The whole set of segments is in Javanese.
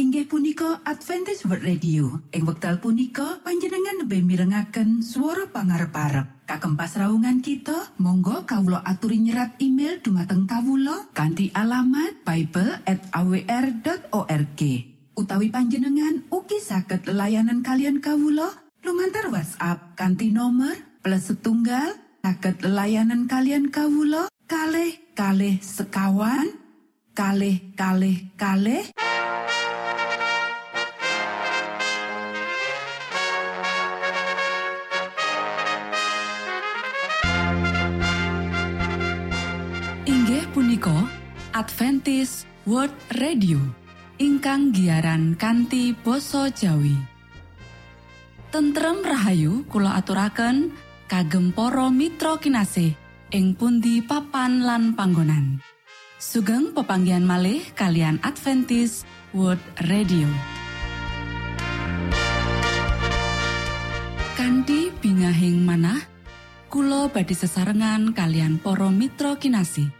inggih punika Adventist World Radio. Ing wekdal punika panjenengan lebih mirengaken suara pangarep parep kagem pasraungan kita Monggo Kawulo aturi nyerat email dumateng Kawulo kanti alamat Bible at awr.org utawi panjenengan uki saged layanan kalian Kawulo lumantar WhatsApp kanti nomor plus setunggal saged layanan kalian Kawulo kalh kalh sekawan kalh kalh inggih Adventist World Radio ingkang giaran kanti basa Jawi. Tentrem Rahayu Kulo aturaken kagem poro Mitra kinasih ing pundi papan lan panggonan. Sugeng pepanggian malih kalian Adventist World Radio. Kandi bingahing manah Kulo badi sesarengan kalian poro Mitra kinasih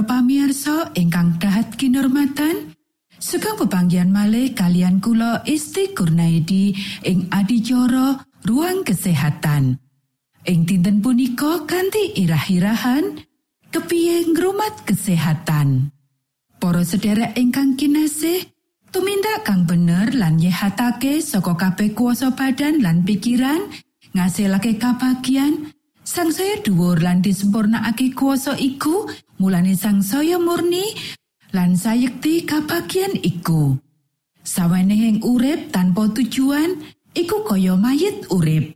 para pamirsa ingkang dahat kinormatan Sugeng pepanggian malih kalian kula Isti Kurnaidi ing adicara ruang kesehatan. Ing dinten punika kanthi irah-irahan kepiye ngrumat kesehatan. Para sederek ingkang kinasih Tumindak kang bener lan nyehatake saka kabeh kuasa badan lan pikiran, ngasilake kabagian, sang saya dhuwur lan disempurnakake kuasa iku, mulane sang saya murni lan sayekti kabagian iku. Sawenehing urip tanpa tujuan, iku kaya mayit urip.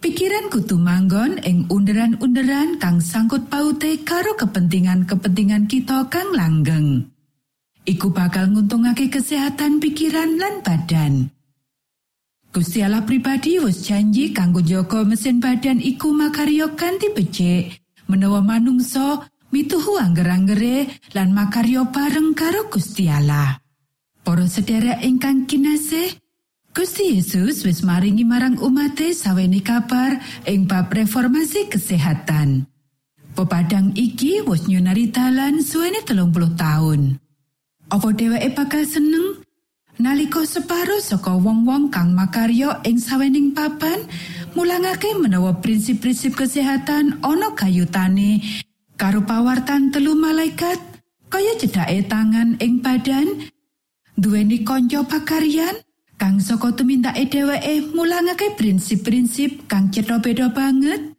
Pikiran kudu manggon ing underan-underan kang sangkut paute karo kepentingan-kepentingan kita kang langgeng. iku bakal nguntungake kesehatan pikiran lan badan. Gusti Allah pribadi wis janji kanggo njaga mesin badan iku makarya kanthi becik menawa manungsa mituhu angger-anggere lan makarya bareng karo Gusti Allah. Para sedherek ingkang kinasih, Gusti Yesus wis maringi marang umate saweni kabar ing bab reformasi kesehatan. Pepadang iki wis nyunari dalan suwene telung puluh tahun. Apa dheweke bakal seneng nalika separo saka wong-wong kang makarya ing sawening papan mulangake menawa prinsip-prinsip kesehatan ana kayutane karo pawartan telu malaikat kaya cedake tangan ing badan duweni kanca pakaryan kang saka tumindake dheweke mulangake prinsip-prinsip kang cetha beda banget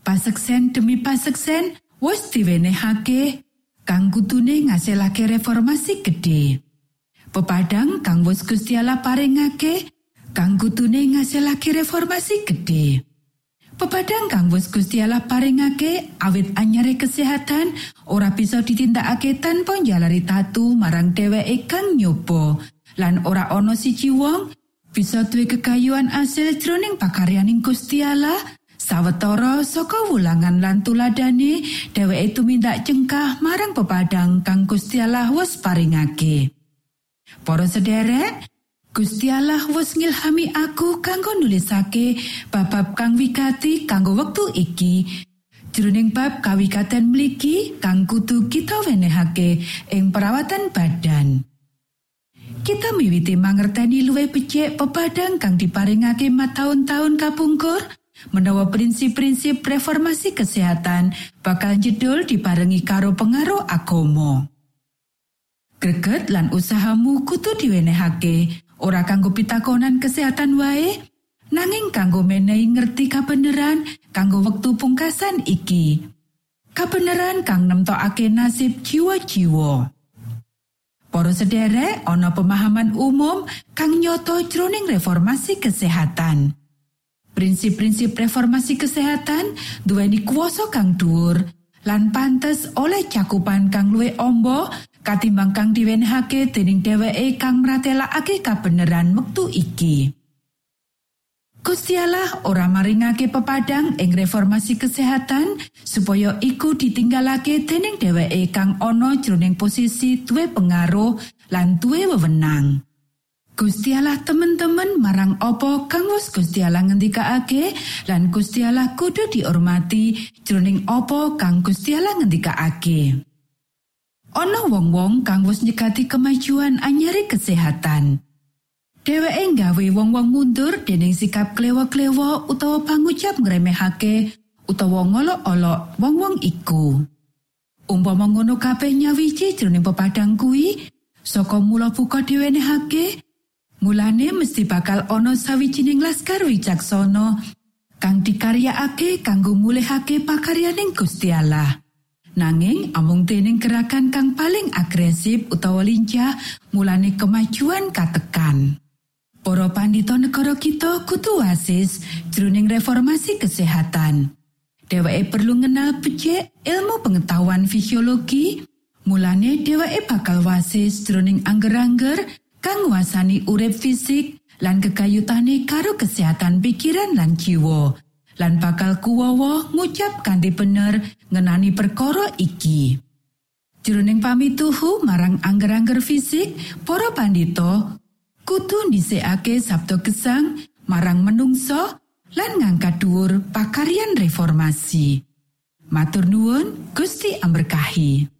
paseksen demi paseksen wis diwenehake kang kutune ngasilake reformasi gede. Pepadang kang wis Gusti Allah paringake kang kutune ngasilake reformasi gede. Pepadang kang wis Gusti Allah paringake awit anyare kesehatan ora bisa ditindakake tanpa njalari tatu marang dheweke kang nyoba lan ora ana siji wong bisa duwe kekayuan asil jroning pakaryaning Gusti Allah Sawetara saka wulangan lan tuladane dheweke tumindak cengkah marang pepadang kang Gusti Allah wis paringake. Para sederek, Gusti Allah wis ngilhami aku kanggo nulisake bab kang wigati kanggo wektu iki. Jroning bab kawikaten mligi kang kudu kita wenehake ing perawatan badan. Kita miwiti mangerteni luwih becik pepadang kang diparingake mataun-taun kapungkur menawa prinsip-prinsip reformasi kesehatan bakal jedul diparengi karo pengaruh agomo. Greget lan usahamu kutu diwenehake ora kanggo pitakonan kesehatan wae, nanging kanggo menehi ngerti kabeneran kanggo wektu pungkasan iki. Kabeneran kang nemtokake nasib jiwa-jiwa. Para sederek ana pemahaman umum kang nyoto jroning reformasi kesehatan. Prinsip-prinsip reformasi kesehatan duweni kuasa kang dhuwur lan pantes oleh cakupan kang luwih ombo katimbang kang diwenehake dening dheweke kang mratelakake kabeneran wektu iki. Gusti Allah ora maringake pepadang ing reformasi kesehatan supaya iku ditinggalake dening dheweke kang ana jroning posisi duwe pengaruh lan duwe wewenang. Gusti Allah temen-temen marang opo kang wis Gusti Allah ngendikake lan Gusti Allah kudu dihormati jroning opo kang Gusti Allah ngendikake. Ana wong-wong kang wis nyekati kemajuan anyari kesehatan. Dheweke nggawe wong-wong mundur dening sikap klewo-klewo utawa pangucap ngremehake utawa ngolok-olok wong-wong iku. Umpama ngono kabeh nyawiji jroning pepadang kuwi, saka mula buka diwenehake, Mulane mesti bakal ana sawijining laskar wicaksana kang dikaryakake kanggo mulihake pakaryaning Gusti Allah. Nanging amung dening gerakan kang paling agresif utawa lincah, mulane kemajuan katekan. Para pandhita negara kita kutu wasis jroning reformasi kesehatan. dheweke perlu ngenal becik ilmu pengetahuan fisiologi mulane dheweke bakal wasis jroning angger-angger kang nguasani urip fisik lan kekayutane karo kesehatan pikiran lan jiwa lan bakal kuwowo ngucap kanthi bener ngenani perkara iki. Jroning pamituhu marang angger-angger fisik para pandito kudu dhisikake sabdo gesang marang menungso lan ngangkat dhuwur pakaryan reformasi. Matur nuwun Gusti amberkahi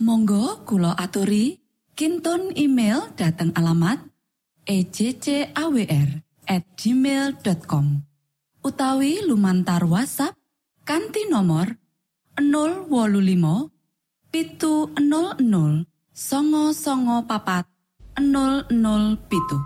Monggo Kulo aturi. Kinton email dateng alamat ejcawr@ gmail.com utawi lumantar WhatsApp kanti nomor 025 pitu 00 songo songo papat 00 pitu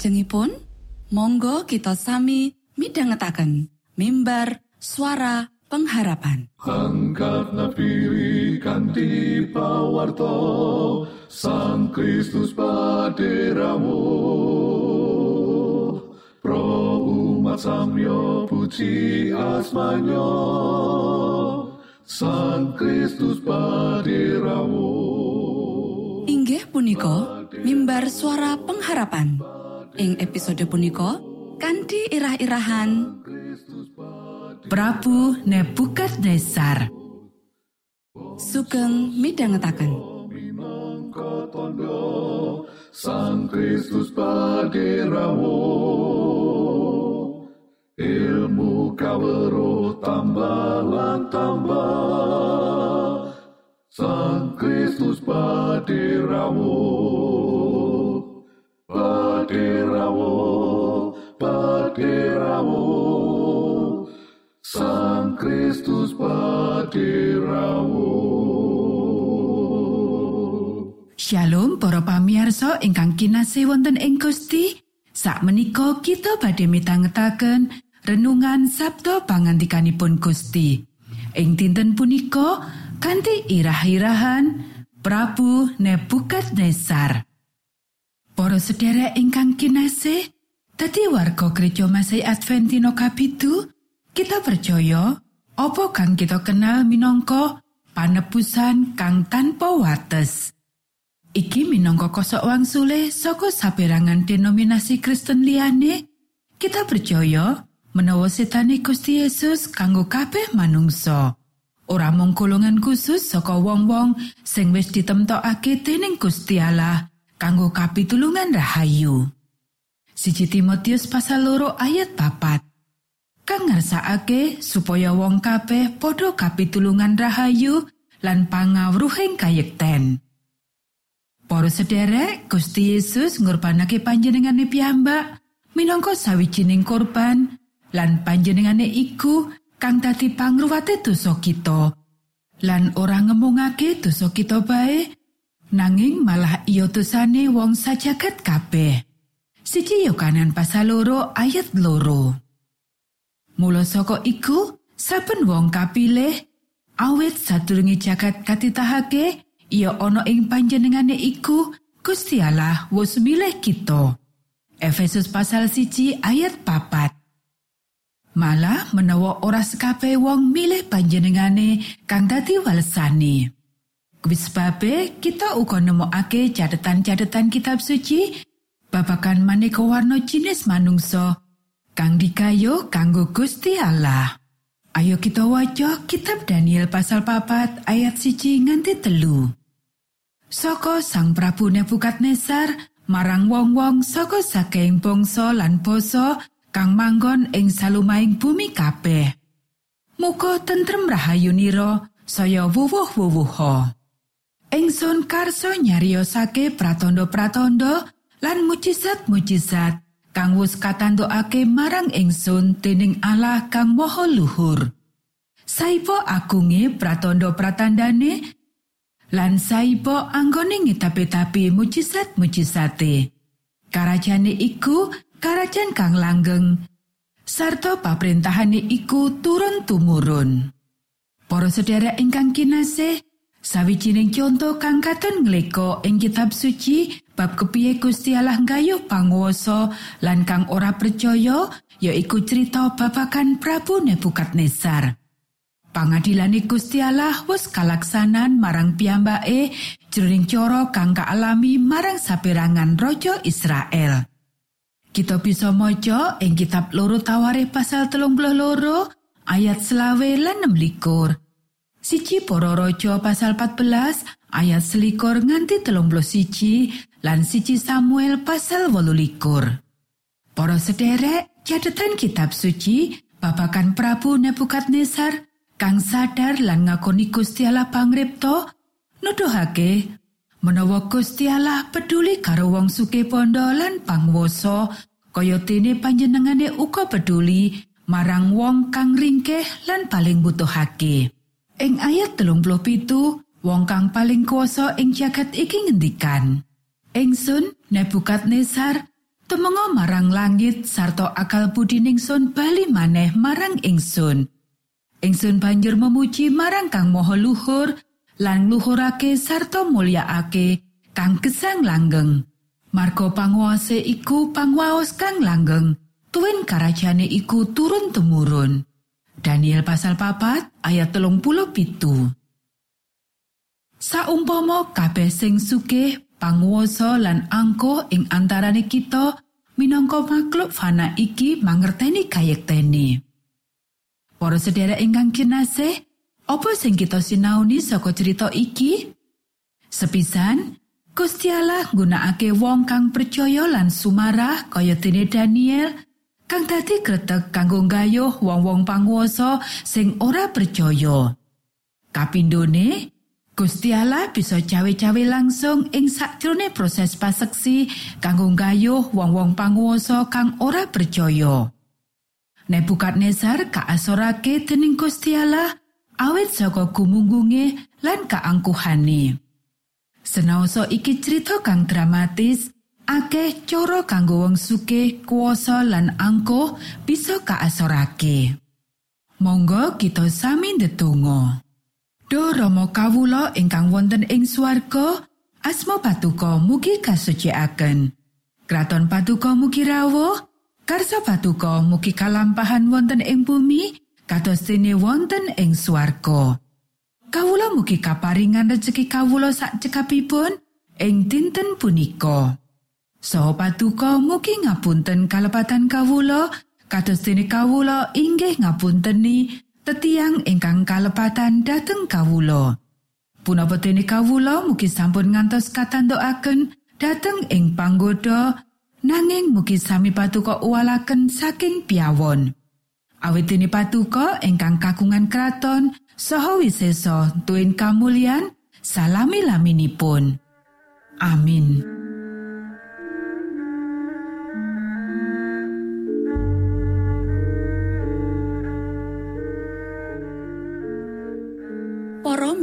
Saklajengipun, monggo kita sami midhangetaken mimbar suara pengharapan. Angkat napi kanthi pawarto Sang Kristus paderamu. Pro umat samyo puji asmanyo Sang Kristus paderamu. Inggih punika mimbar suara pengharapan ing episode punika kanthi irah-irahan. Prabu Nebukadnezar. Sugeng tondo Sang Kristus paderamu Ilmu kawero tambah tambah. Sang Kristus paderamu Paderamu Paderamu Sang Kristus paderamu Shalom para pamiarsa ingkang kinasih wonten ing Gusti. Sakmenika kita badhe mitangetaken renungan Sabto pangantikanipun Gusti. Ing dinten punika kanthi irah-irahan Prabu Nebukadnezar Para sedherek ingkang kinasih dadi warga gereja Masih Adventino Kapitu kita percaya apa kang kita kenal minangka panebusan kang tanpa wates. Iki minangka kosok wangsule saka saperangan denominasi Kristen liyane, kita percaya menawa setane Gusti Yesus kanggo kabeh manungsa. Ora mung golongan khusus saka wong-wong sing wis ditemtokake dening Gusti Allah kanggo kapitulungan rahayu. Siji Timotius pasal loro ayat papat. Kang ngersakake supaya wong kabeh padha kapitulungan rahayu lan pangawruhing kayekten. Para sederek, Gusti Yesus ngorbanake panjenengane piyambak minangka sawijining korban lan panjenengane iku kang dadi pangruwate dosa kita. Lan ora ngemungake dosa kita bae, nanging malah iya dosane wong sajagat kabeh. Siji Yohanan pasal loro ayat loro. Mula saka iku, saben wong kapilih awit sadurunge jagat katitahake, ia ana ing panjenengane iku Gusti Allah wis milih kita. Efesus pasal siji ayat papat. Malah menawa ora sekabeh wong milih panjenengane kang dadi walesane. Kuwi sebabe kita uga nemokake catetan-catetan kitab suci babagan maneka warna jinis manungsa kang dikayo kanggo Gusti Allah. Ayo kita waca kitab Daniel pasal papat ayat siji nganti telu. Saka sang Prabu Nebukadnezar marang wong-wong saka saking bangsa lan basa kang manggon ing salumaing bumi kabeh. Muga tentrem rahayunira saya wuwuh-wuwuha. Ingsun karso nyariosake pratandha-pratandha lan mujizat-mujizat kang wis katandokake marang ingsun dening Allah kang Maha Luhur. Saipo agunge pratandha-pratandane lan saipo anggone ngitapi-tapi mujizat-mujizate. Karajane iku karajan kang langgeng sarta paprentahane iku turun tumurun. Para sedherek ingkang kinasih, sawijining conto kang katon ngleko ing kitab suci bab kepiye Gusti Allah nggayuh panguwasa lan kang ora percaya yaiku cerita babakan Prabu Nebukadnezar. Pangadilane Gusti Allah wis kalaksanan marang piyambake jroning cara kang kaalami marang saperangan raja Israel. Kita bisa maca ing kitab loro taware pasal telung loro ayat selawe lan 16. Siji para raja pasal 14 ayat selikur nganti telung siji lan siji Samuel pasal wolulikur. Para sederek catatan kitab suci babakan Prabu Nebukadnezar kang sadar lan ngakoni Gusti Allah pangripto nuduhake menawa peduli karo wong suke pondo lan pangwoso kaya dene panjenengane uga peduli marang wong kang ringkeh lan paling butuhake. Ing ayat telung puluh pitu, wong kang paling kuasa ing jagat iki ngendikan. Ingsun Nebukadnezar Temengo marang langit sarta akal budi ningsun bali maneh marang ingsun. Ingsun banjur memuji marang Kang Maha Luhur lan luhurake sarta mulyaake kang gesang langgeng. Marga panguwase iku panguwaos kang langgeng. Tuwin karajane iku turun temurun. Daniel pasal papat ayat telung puluh pitu. Saumpama kabeh sing sugih panguwasa lan angko ing antarane kita minangka makhluk fana iki mangerteni kayektene. Para sedherek ingkang kinasih, apa sing kita sinauni saka cerita iki? Sepisan, Gusti Allah nggunakake wong kang percaya lan sumarah kaya dene Daniel kang dadi gretek kanggo gayuh wong-wong panguwasa sing ora percaya. Kapindone, Gusti Allah bisa cawe-cawe langsung ing sakjroning proses paseksi kanggo gayuh wong-wong panguwasa kang ora percaya. Nebukadnezar kaasorake dening Gusti Allah awit saka gumunggunge lan kaangkuhane. Senaosa iki cerita kang dramatis, akeh cara kanggo wong sugih, kuasa lan angkuh bisa kaasorake. Monggo kita sami ndedonga. Do Rama kawula ingkang wonten ing swarga, asma patuko mugi kasucikaken. Kraton patuko mugi rawuh, karsa patuko mugi kalampahan wonten ing bumi, kados dene wonten ing swarga. Kawula mugi kaparingan rejeki kawula sak cekapipun ing dinten punika. Saha patuko mugi ngapunten kalepatan kawula, kados dene kawula inggih ngapunteni tetiang ingkang kalepatan dhateng kawulo. Punapa dene kawulo mugi sampun ngantos katandokaken dhateng ing panggoda nanging mugi sami patuko uwalaken saking piawon. Awit dene patuko ingkang kagungan kraton saha wiseso tuwin kamulyan salami laminipun. Amin.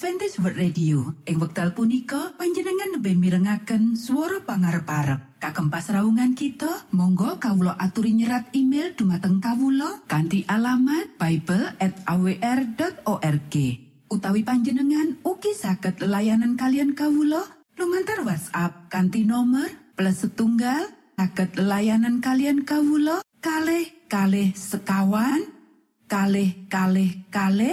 Adventist World Radio. Ing wekdal punika panjenengan lebih mirengaken suara pangarep-arep. Kagem pasraungan kita, monggo kawula aturi nyerat email dumateng kawula kanthi alamat bible@awr.org. Utawi panjenengan ugi saged layanan kalian kawula lumantar WhatsApp kanthi nomor plus setunggal saged layanan kalian kawula kalih kalih sekawan kalih kalih kalih